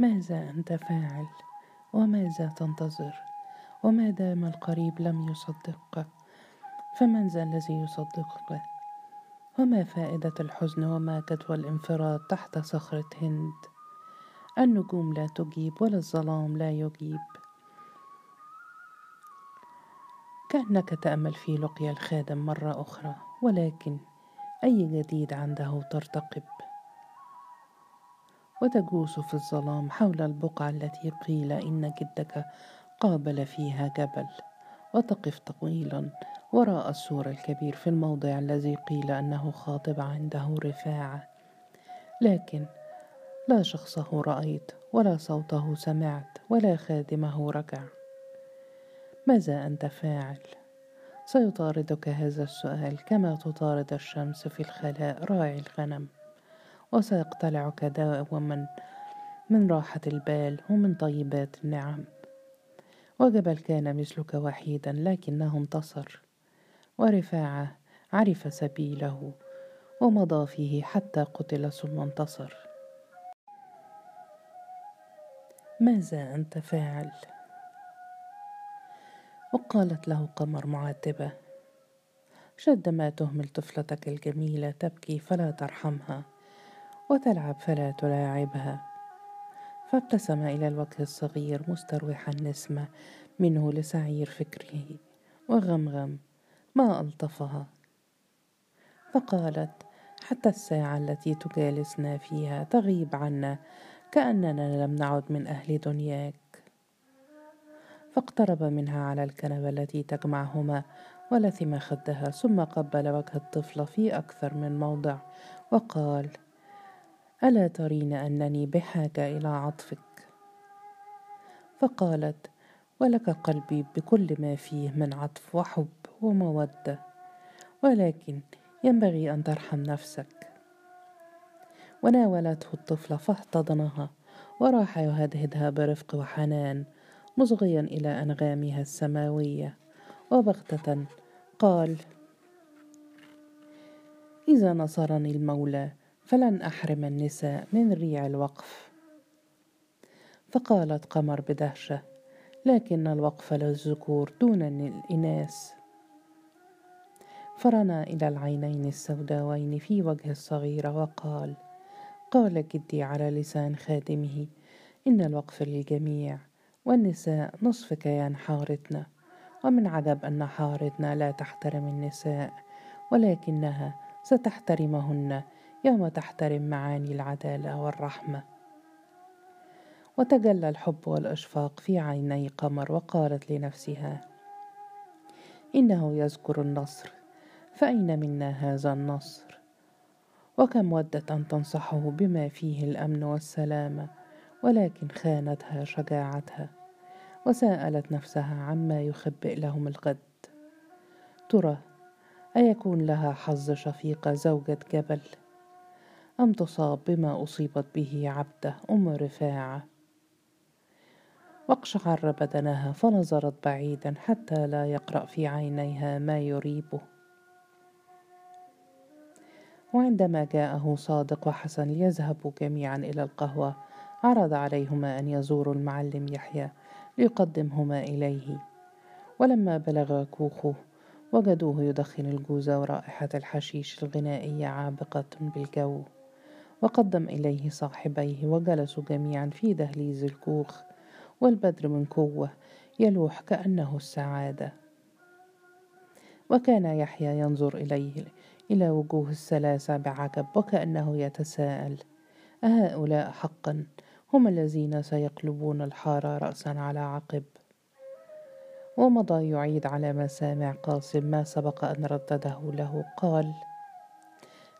ماذا أنت فاعل؟ وماذا تنتظر؟ وما دام القريب لم يصدقك فمن ذا الذي يصدقك؟ وما فائدة الحزن وما جدوى الانفراد تحت صخرة هند؟ النجوم لا تجيب ولا الظلام لا يجيب. كأنك تأمل في لقيا الخادم مرة أخرى ولكن أي جديد عنده ترتقب. وتجوس في الظلام حول البقعة التي قيل إن جدك قابل فيها جبل. وتقف طويلا وراء السور الكبير في الموضع الذي قيل أنه خاطب عنده رفاعة. لكن لا شخصه رأيت ولا صوته سمعت ولا خادمه رجع. ماذا أنت فاعل؟ سيطاردك هذا السؤال كما تطارد الشمس في الخلاء راعي الغنم. وسيقتلعك دائما من راحة البال ومن طيبات النعم. وجبل كان مثلك وحيدا لكنه انتصر. ورفاعة عرف سبيله ومضى فيه حتى قتل ثم انتصر. ماذا أنت فاعل؟ وقالت له قمر معاتبة. شد ما تهمل طفلتك الجميلة تبكي فلا ترحمها. وتلعب فلا تلاعبها. فابتسم إلى الوجه الصغير مستروحا النسمة منه لسعير فكره وغمغم ما ألطفها. فقالت حتى الساعة التي تجالسنا فيها تغيب عنا كأننا لم نعد من أهل دنياك. فاقترب منها على الكنبة التي تجمعهما ولثم خدها ثم قبل وجه الطفلة في أكثر من موضع وقال ألا ترين أنني بحاجة إلى عطفك؟ فقالت ولك قلبي بكل ما فيه من عطف وحب ومودة ولكن ينبغي أن ترحم نفسك. وناولته الطفلة فاحتضنها وراح يهدهدها برفق وحنان مصغيا إلى أنغامها السماوية وبغتة قال إذا نصرني المولى فلن أحرم النساء من ريع الوقف. فقالت قمر بدهشة لكن الوقف للذكور دون الإناث فرنا إلى العينين السوداوين في وجه الصغيرة وقال قال جدي على لسان خادمه إن الوقف للجميع والنساء نصف كيان حارتنا ومن عجب أن حارتنا لا تحترم النساء ولكنها ستحترمهن يوم تحترم معاني العدالة والرحمة. وتجلى الحب والإشفاق في عيني قمر وقالت لنفسها إنه يذكر النصر فأين منا هذا النصر؟ وكم ودت أن تنصحه بما فيه الأمن والسلامة ولكن خانتها شجاعتها وسألت نفسها عما يخبئ لهم الغد. ترى أيكون لها حظ شفيقة زوجة جبل؟ أم تصاب بما أصيبت به عبده أم رفاعة. واقشعر بدنها فنظرت بعيدا حتى لا يقرأ في عينيها ما يريبه. وعندما جاءه صادق وحسن ليذهبوا جميعا إلى القهوة عرض عليهما أن يزوروا المعلم يحيى ليقدمهما إليه. ولما بلغ كوخه وجدوه يدخن الجوز ورائحة الحشيش الغنائية عابقة بالجو. وقدم إليه صاحبيه وجلسوا جميعا في دهليز الكوخ والبدر من قوة يلوح كأنه السعادة. وكان يحيى ينظر إليه إلى وجوه الثلاثة بعجب وكأنه يتساءل أهؤلاء حقا؟ هم الذين سيقلبون الحارة رأسا على عقب. ومضى يعيد على مسامع قاسم ما سبق أن ردده له قال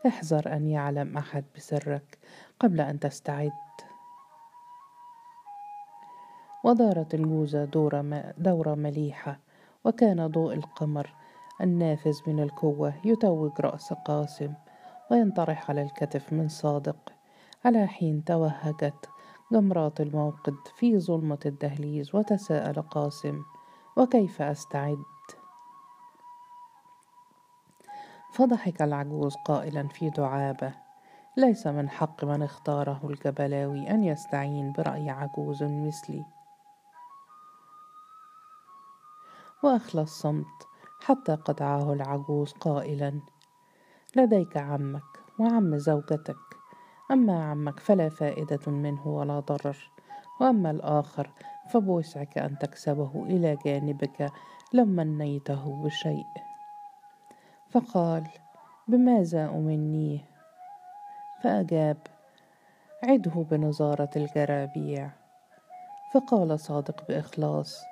احذر أن يعلم أحد بسرك قبل أن تستعد. ودارت الجوزة دورة, دورة مليحة وكان ضوء القمر النافذ من الكوة يتوج رأس قاسم وينطرح على الكتف من صادق. على حين توهجت جمرات الموقد في ظلمة الدهليز وتساءل قاسم وكيف أستعد؟ فضحك العجوز قائلا في دعابة. ليس من حق من اختاره الجبلاوي أن يستعين برأي عجوز مثلي. وأخلى الصمت حتى قطعه العجوز قائلا. لديك عمك وعم زوجتك. أما عمك فلا فائدة منه ولا ضرر. وأما الآخر فبوسعك أن تكسبه إلى جانبك لو منيته بشيء. فقال بماذا أمنيه فأجاب عده بنظارة الجرابيع. فقال صادق بإخلاص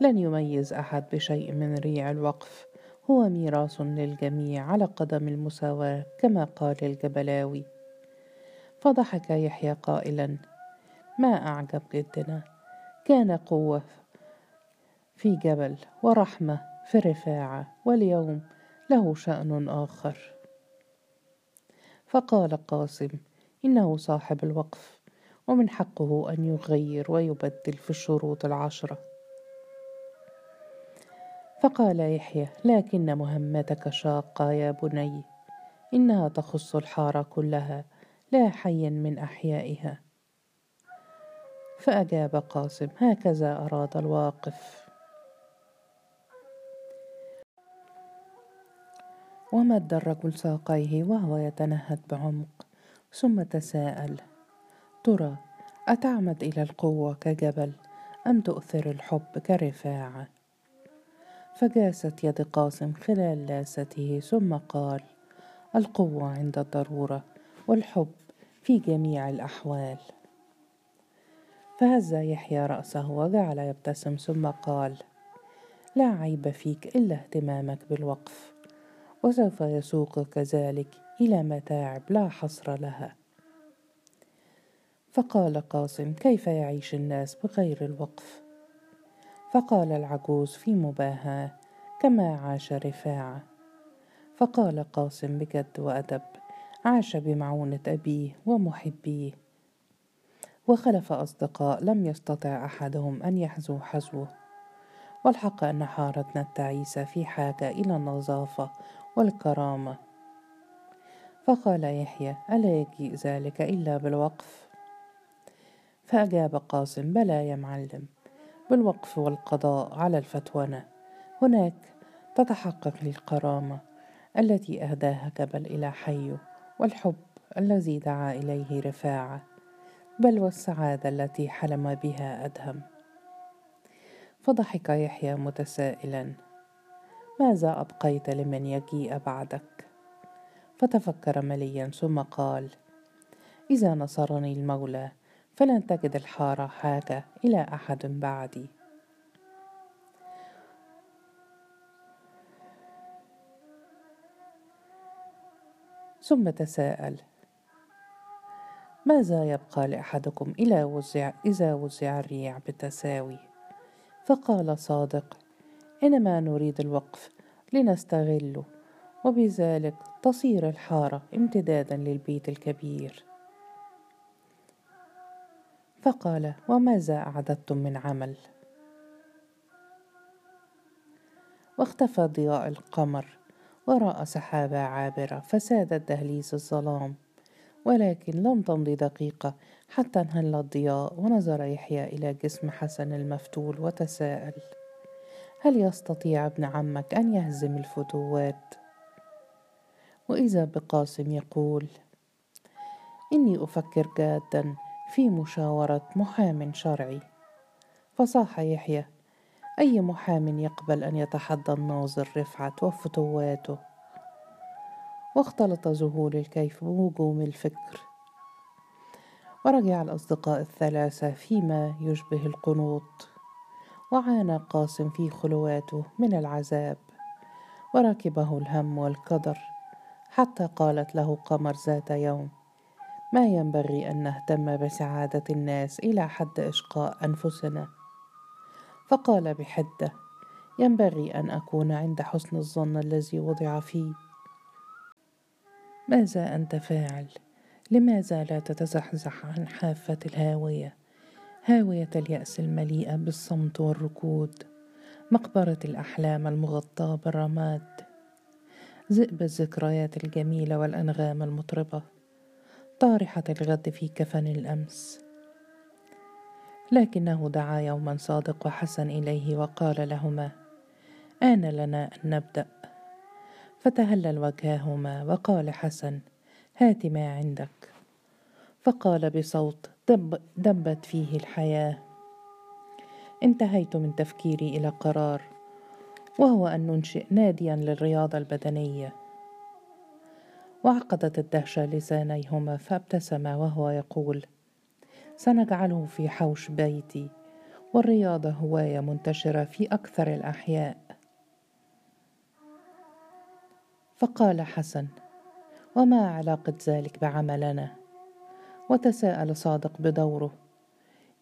لن يميز أحد بشيء من ريع الوقف. هو ميراث للجميع على قدم المساواة كما قال الجبلاوي. فضحك يحيى قائلا ما أعجب جدنا. كان قوة في جبل ورحمة في رفاعة واليوم له شأن آخر. فقال قاسم إنه صاحب الوقف ومن حقه أن يغير ويبدل في الشروط العشرة. فقال يحيى لكن مهمتك شاقة يا بني. إنها تخص الحارة كلها لا حيا من أحيائها. فأجاب قاسم هكذا أراد الواقف. ومد الرجل ساقيه وهو يتنهد بعمق ثم تساءل ترى أتعمد إلى القوة كجبل أم تؤثر الحب كرفاعة؟ فجاست يد قاسم خلال لاسته ثم قال القوة عند الضرورة والحب في جميع الأحوال. فهز يحيى رأسه وجعل يبتسم ثم قال لا عيب فيك إلا اهتمامك بالوقف. وسوف يسوقك ذلك إلى متاعب لا حصر لها. فقال قاسم كيف يعيش الناس بغير الوقف؟ فقال العجوز في مباهاة كما عاش رفاعة. فقال قاسم بجد وأدب عاش بمعونة أبيه ومحبيه. وخلف أصدقاء لم يستطع أحدهم أن يحزو حزوه. وألحق أن حارتنا التعيسة في حاجة إلى النظافة والكرامة. فقال يحيى ألا يجيء ذلك إلا بالوقف. فأجاب قاسم بلى يا معلم بالوقف والقضاء على الفتونة هناك تتحقق للكرامة التي أهداها جبل إلى حيه والحب الذي دعا إليه رفاعة بل والسعادة التي حلم بها أدهم. فضحك يحيى متسائلا. ماذا أبقيت لمن يجيء بعدك؟ فتفكر مليا ثم قال إذا نصرني المولى فلن تجد الحارة حاجة إلى أحد بعدي. ثم تساءل ماذا يبقى لأحدكم إلى وزع إذا وزع الريع بالتساوي؟ فقال صادق إنما نريد الوقف لنستغله وبذلك تصير الحارة امتدادا للبيت الكبير. فقال وماذا أعددتم من عمل؟ واختفى ضياء القمر وراء سحابة عابرة فساد دهليز الظلام. ولكن لم تمض دقيقة حتى انهل الضياء ونظر يحيى إلى جسم حسن المفتول وتساءل. هل يستطيع ابن عمك أن يهزم الفتوات؟ وإذا بقاسم يقول إني أفكر جادا في مشاورة محام شرعي. فصاح يحيى أي محام يقبل أن يتحدى الناظر رفعت وفتواته؟ واختلط ذهول الكيف بهجوم الفكر. ورجع الأصدقاء الثلاثة فيما يشبه القنوط. وعانى قاسم في خلواته من العذاب وركبه الهم والقدر حتى قالت له قمر ذات يوم ما ينبغي أن نهتم بسعادة الناس إلى حد إشقاء أنفسنا. فقال بحدة ينبغي أن أكون عند حسن الظن الذي وضع فيه. ماذا أنت فاعل؟ لماذا لا تتزحزح عن حافة الهاوية؟ هاوية اليأس المليئه بالصمت والركود مقبرة الأحلام المغطاة بالرماد. ذئب الذكريات الجميلة والأنغام المطربة طارحة الغد في كفن الأمس. لكنه دعا يوما صادق وحسن إليه وقال لهما آن لنا أن نبدأ. فتهلل وجههما وقال حسن هات ما عندك. فقال بصوت دب دبت فيه الحياة. انتهيت من تفكيري إلى قرار وهو أن ننشئ ناديا للرياضة البدنية. وعقدت الدهشه لسانيهما فابتسما وهو يقول سنجعله في حوش بيتي والرياضة هواية منتشرة في أكثر الأحياء. فقال حسن وما علاقة ذلك بعملنا؟ وتساءل صادق بدوره.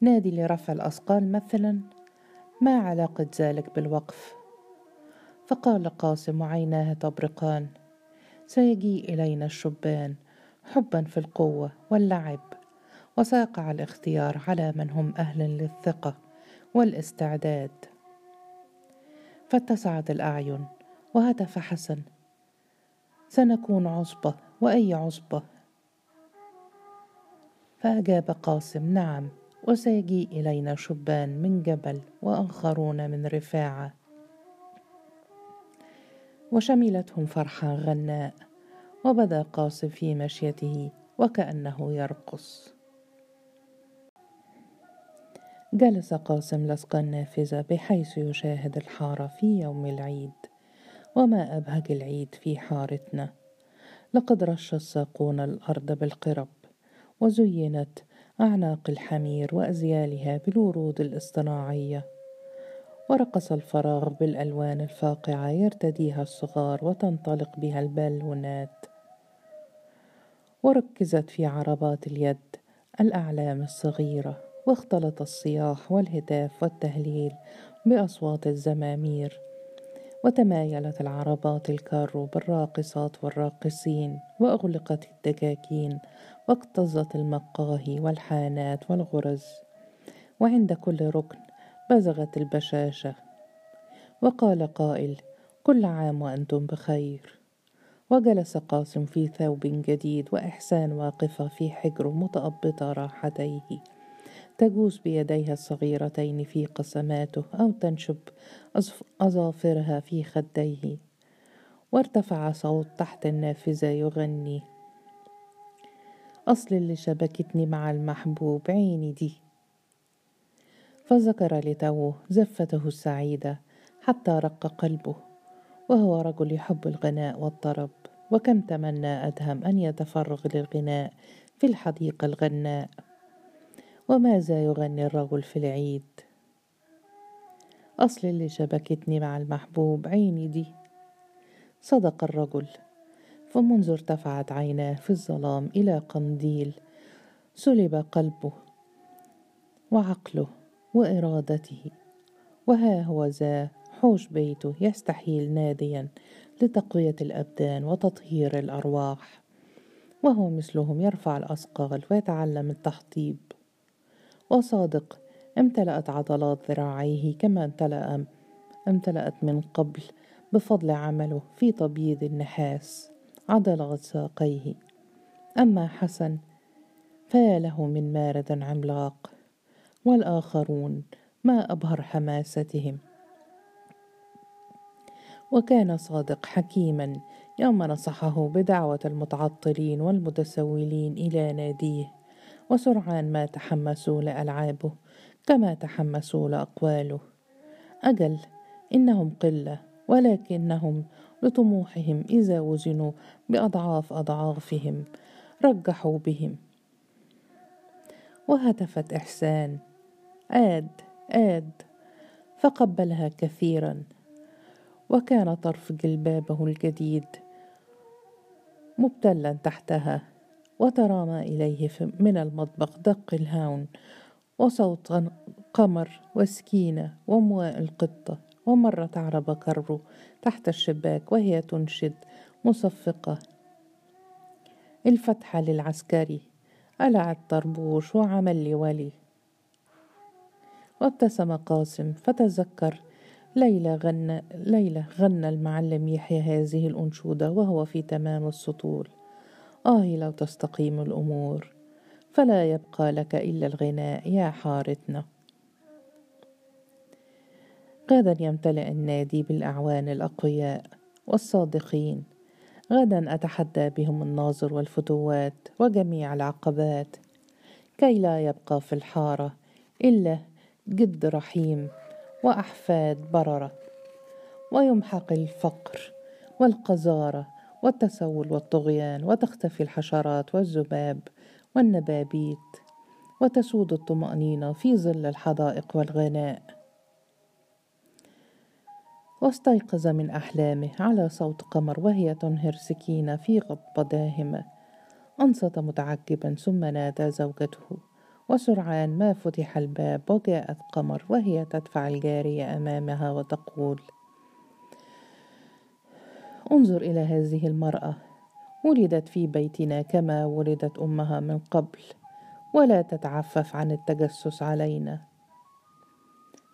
نادي لرفع الأثقال مثلا ما علاقة ذلك بالوقف؟ فقال قاسم وعيناه تبرقان سيجيء إلينا الشبان حبا في القوة واللعب وسيقع الاختيار على من هم أهل للثقة والاستعداد. فاتسعت الأعين وهتف حسن سنكون عصبة وأي عصبة؟ فأجاب قاسم نعم وسيجيء إلينا شبان من جبل وآخرون من رفاعة. وشملتهم فرحة غناء وبدا قاسم في مشيته وكأنه يرقص. جلس قاسم لصق النافذة بحيث يشاهد الحارة في يوم العيد وما أبهج العيد في حارتنا. لقد رش الساقون الأرض بالقرب وزينت أعناق الحمير وأزيالها بالورود الاصطناعية. ورقص الفراغ بالألوان الفاقعة يرتديها الصغار وتنطلق بها البالونات. وركزت في عربات اليد الأعلام الصغيرة واختلط الصياح والهتاف والتهليل بأصوات الزمامير وتمايلت العربات الكارو بالراقصات والراقصين وأغلقت الدكاكين واكتظت المقاهي والحانات والغرز. وعند كل ركن بزغت البشاشة. وقال قائل كل عام وأنتم بخير. وجلس قاسم في ثوب جديد وإحسان واقفة في حجر متأبطة راحتيه. تجوز بيديها الصغيرتين في قسماته أو تنشب أظافرها في خديه. وارتفع صوت تحت النافذة يغني. أصل اللي شبكتني مع المحبوب عيني. دي فذكر لتوه زفته السعيدة حتى رق قلبه. وهو رجل يحب الغناء والطرب. وكم تمنى أدهم أن يتفرغ للغناء في الحديقة الغناء. وماذا يغني الرجل في العيد؟ أصل اللي شبكتني مع المحبوب عيني دي. صدق الرجل فمنذ ارتفعت عيناه في الظلام إلى قنديل سلب قلبه وعقله وإرادته. وها هو ذا حوش بيته يستحيل ناديا لتقوية الأبدان وتطهير الأرواح. وهو مثلهم يرفع الأثقال ويتعلم التحطيب وصادق امتلأت عضلات ذراعيه كما امتلأ امتلأت من قبل بفضل عمله في تبييض النحاس عضلات ساقيه أما حسن فيا له من مارد عملاق والآخرون ما أبهر حماستهم. وكان صادق حكيما يوم نصحه بدعوة المتعطلين والمتسولين إلى ناديه. وسرعان ما تحمسوا لألعابه كما تحمسوا لأقواله. أجل إنهم قلة ولكنهم لطموحهم إذا وزنوا بأضعاف أضعافهم. رجحوا بهم. وهتفت إحسان. آد آد. فقبلها كثيرا. وكان طرف جلبابه الجديد مبتلا تحتها. وترامى إليه من المطبخ دق الهاون وصوت قمر وسكينة ومواء القطة ومرت عرب كرو تحت الشباك وهي تنشد مصفقة. الفتحة للعسكري قلع الطربوش وعمل لي ولي وابتسم قاسم فتذكر ليلى غنى ليلى غنى المعلم يحيى هذه الأنشودة وهو في تمام السطول آه لو تستقيم الأمور. فلا يبقى لك إلا الغناء يا حارتنا. غدا يمتلئ النادي بالأعوان الأقوياء والصادقين. غدا أتحدى بهم الناظر والفتوات وجميع العقبات. كي لا يبقى في الحارة إلا جد رحيم وأحفاد بررة. ويمحق الفقر والقذارة والتسول والطغيان وتختفي الحشرات والذباب والنبابيت وتسود الطمأنينة في ظل الحدائق والغناء. واستيقظ من أحلامه على صوت قمر وهي تنهر سكينة في غضبة داهمة. أنصت متعجبا ثم نادى زوجته. وسرعان ما فتح الباب وجاءت قمر وهي تدفع الجارية أمامها وتقول انظر إلى هذه المرأة. ولدت في بيتنا كما ولدت أمها من قبل ولا تتعفف عن التجسس علينا.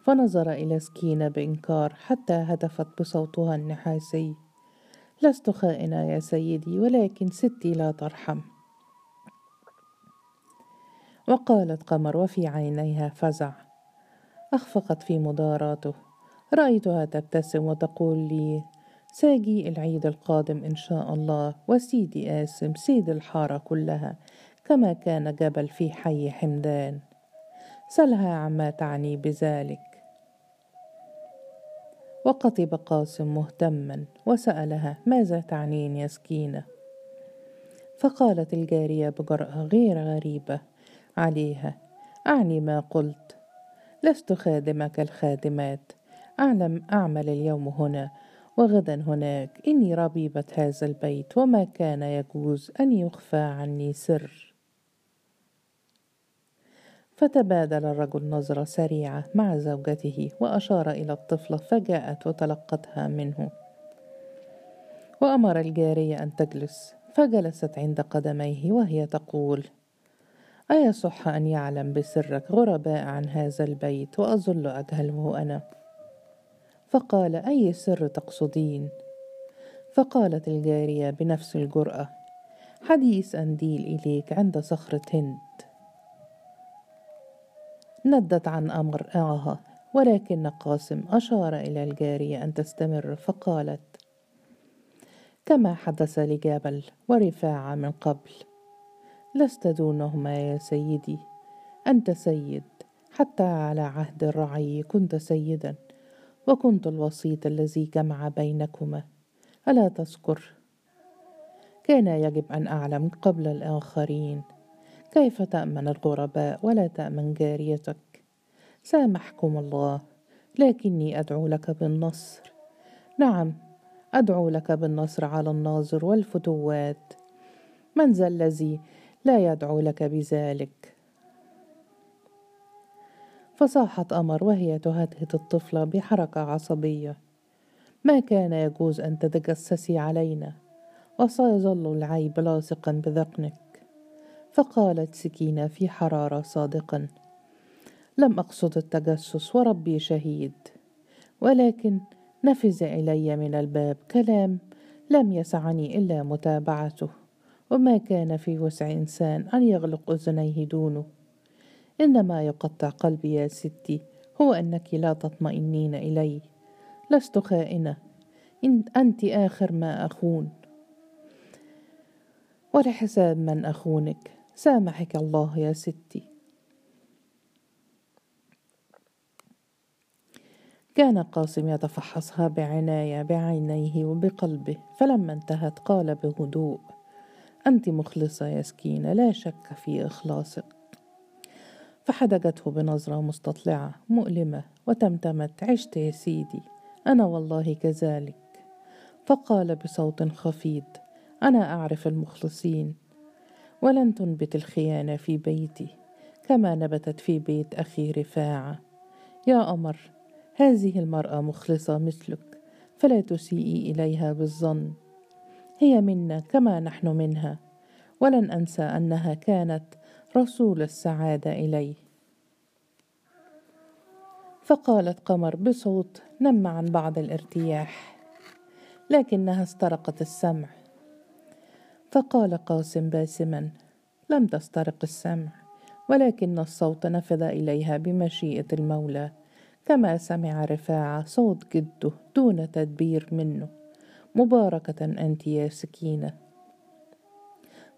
فنظر إلى سكينة بإنكار حتى هتفت بصوتها النحاسي. لست خائنة يا سيدي ولكن ستي لا ترحم. وقالت قمر وفي عينيها فزع. أخفقت في مداراته. رأيتها تبتسم وتقول لي ساجي العيد القادم إن شاء الله وسيدي آسم سيد الحارة كلها كما كان جبل في حي حمدان. سلها عما تعني بذلك. وقطب قاسم مهتما وسألها ماذا تعنين يا سكينة؟ فقالت الجارية بجرأة غير غريبة عليها أعني ما قلت لست خادمك الخادمات أعلم أعمل اليوم هنا وغدا هناك. إني ربيبة هذا البيت وما كان يجوز أن يخفى عني سر. فتبادل الرجل نظرة سريعة مع زوجته وأشار إلى الطفلة فجاءت وتلقتها منه. وأمر الجارية أن تجلس. فجلست عند قدميه وهي تقول أيصح أن يعلم بسرك غرباء عن هذا البيت وأظل أجهله أنا. فقال أي سر تقصدين؟ فقالت الجارية بنفس الجرأة حديث أنديل إليك عند صخرة هند. ندت عن أمر أعها ولكن قاسم أشار إلى الجارية أن تستمر فقالت كما حدث لجبل ورفاعة من قبل لست دونهما يا سيدي أنت سيد حتى على عهد الرعي كنت سيدا. وكنت الوسيط الذي جمع بينكما. ألا تذكر؟ كان يجب أن أعلم قبل الآخرين. كيف تأمن الغرباء ولا تأمن جاريتك؟ سامحكم الله لكني أدعو لك بالنصر. نعم أدعو لك بالنصر على الناظر والفتوات. من ذا الذي لا يدعو لك بذلك؟ فصاحت قمر وهي تهدهد الطفلة بحركة عصبية. ما كان يجوز أن تتجسسي علينا وسيظل العيب لاصقا بذقنك. فقالت سكينة في حرارة صادقا لم أقصد التجسس وربي شهيد ولكن نفذ إلي من الباب كلام لم يسعني إلا متابعته وما كان في وسع إنسان أن يغلق أذنيه دونه. إنما يقطع قلبي يا ستي هو أنك لا تطمئنين إلي. لست خائنة. إن أنت آخر ما أخون. ولحساب من أخونك. سامحك الله يا ستي. كان قاسم يتفحصها بعناية بعينيه وبقلبه فلما انتهت قال بهدوء أنت مخلصة يا سكينة لا شك في إخلاصك. فحدقته بنظرة مستطلعة مؤلمة وتمتمت. عشت يا سيدي. أنا والله كذلك. فقال بصوت خفيض أنا أعرف المخلصين. ولن تنبت الخيانة في بيتي كما نبتت في بيت أخي رفاعة. يا أمر هذه المرأة مخلصة مثلك فلا تسيئي إليها بالظن. هي منا كما نحن منها. ولن أنسى أنها كانت رسول السعادة إليه. فقالت قمر بصوت نم عن بعض الارتياح لكنها استرقت السمع. فقال قاسم باسما لم تسترق السمع ولكن الصوت نفذ إليها بمشيئة المولى كما سمع رفاعة صوت جده دون تدبير منه مباركة أنت يا سكينة.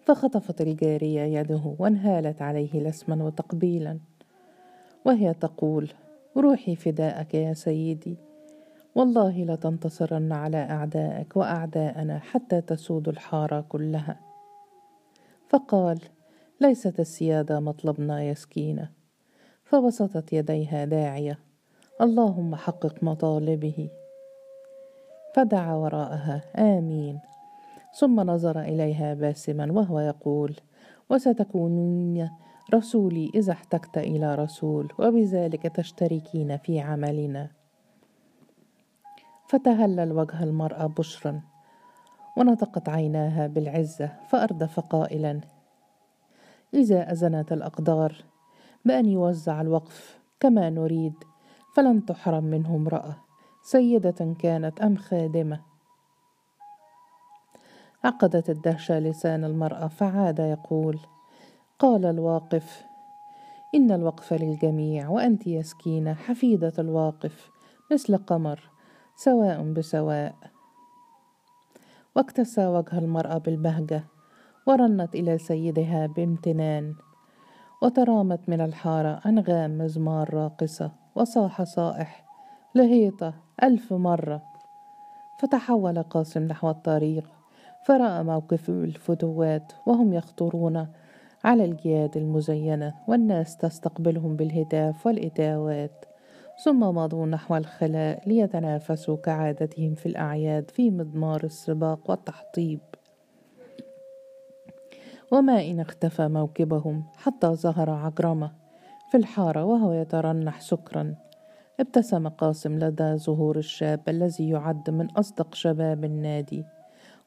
فخطفت الجارية يده وانهالت عليه لسما وتقبيلا. وهي تقول روحي فداءك يا سيدي. والله لتنتصرن على أعدائك وأعداءنا حتى تسود الحارة كلها. فقال ليست السيادة مطلبنا يا سكينة. فبسطت يديها داعية اللهم حقق مطالبه. فدعا وراءها آمين. ثم نظر إليها باسما وهو يقول وستكونين رسولي إذا احتجت إلى رسول وبذلك تشتركين في عملنا. فتهلل وجه المرأة بشرا ونطقت عيناها بالعزة فأردف قائلا إذا أذنت الأقدار بأن يوزع الوقف كما نريد فلن تحرم منه امرأة سيدة كانت أم خادمة؟ عقدت الدهشة لسان المرأة فعاد يقول قال الواقف إن الوقف للجميع وأنت يا سكينة حفيدة الواقف مثل قمر سواء بسواء. واكتسى وجه المرأة بالبهجة ورنت إلى سيدها بامتنان وترامت من الحارة أنغام مزمار راقصة وصاح صائح لهيطة ألف مرة. فتحول قاسم نحو الطريق فرأى موقف الفتوات وهم يخطرون على الجياد المزينة والناس تستقبلهم بالهتاف والإتاوات ثم مضوا نحو الخلاء ليتنافسوا كعادتهم في الأعياد في مضمار السباق والتحطيب. وما إن اختفى موكبهم حتى ظهر عجرمة في الحارة وهو يترنح سكرا. ابتسم قاسم لدى ظهور الشاب الذي يعد من أصدق شباب النادي.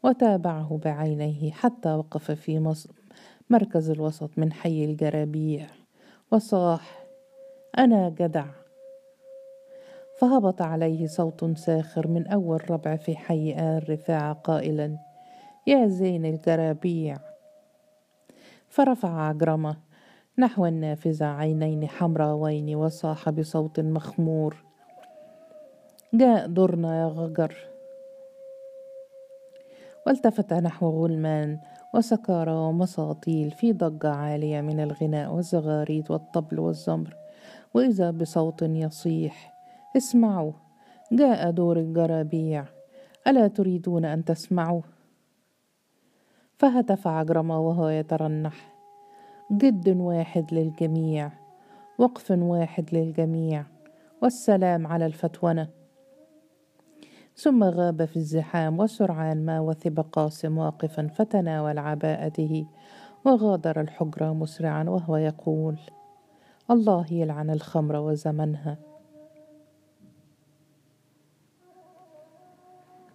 وتابعه بعينيه حتى وقف في مركز الوسط من حي الجرابيع وصاح أنا جدع. فهبط عليه صوت ساخر من أول ربع في حي آل رفاعة قائلا يا زين الجرابيع. فرفع عجرمة نحو النافذة عينين حمراوين وصاح بصوت مخمور جاء دورنا يا غجر. والتفت نحو غلمان وسكارى ومساطيل في ضجة عالية من الغناء والزغاريد والطبل والزمر. وإذا بصوت يصيح اسمعوا جاء دور الجرابيع. ألا تريدون أن تسمعوا؟ فهتف عجرمة وهو يترنح. جد واحد للجميع وقف واحد للجميع والسلام على الفتونة. ثم غاب في الزحام وسرعان ما وثب قاسم واقفا فتناول عباءته وغادر الحجرة مسرعا وهو يقول الله يلعن الخمر وزمنها.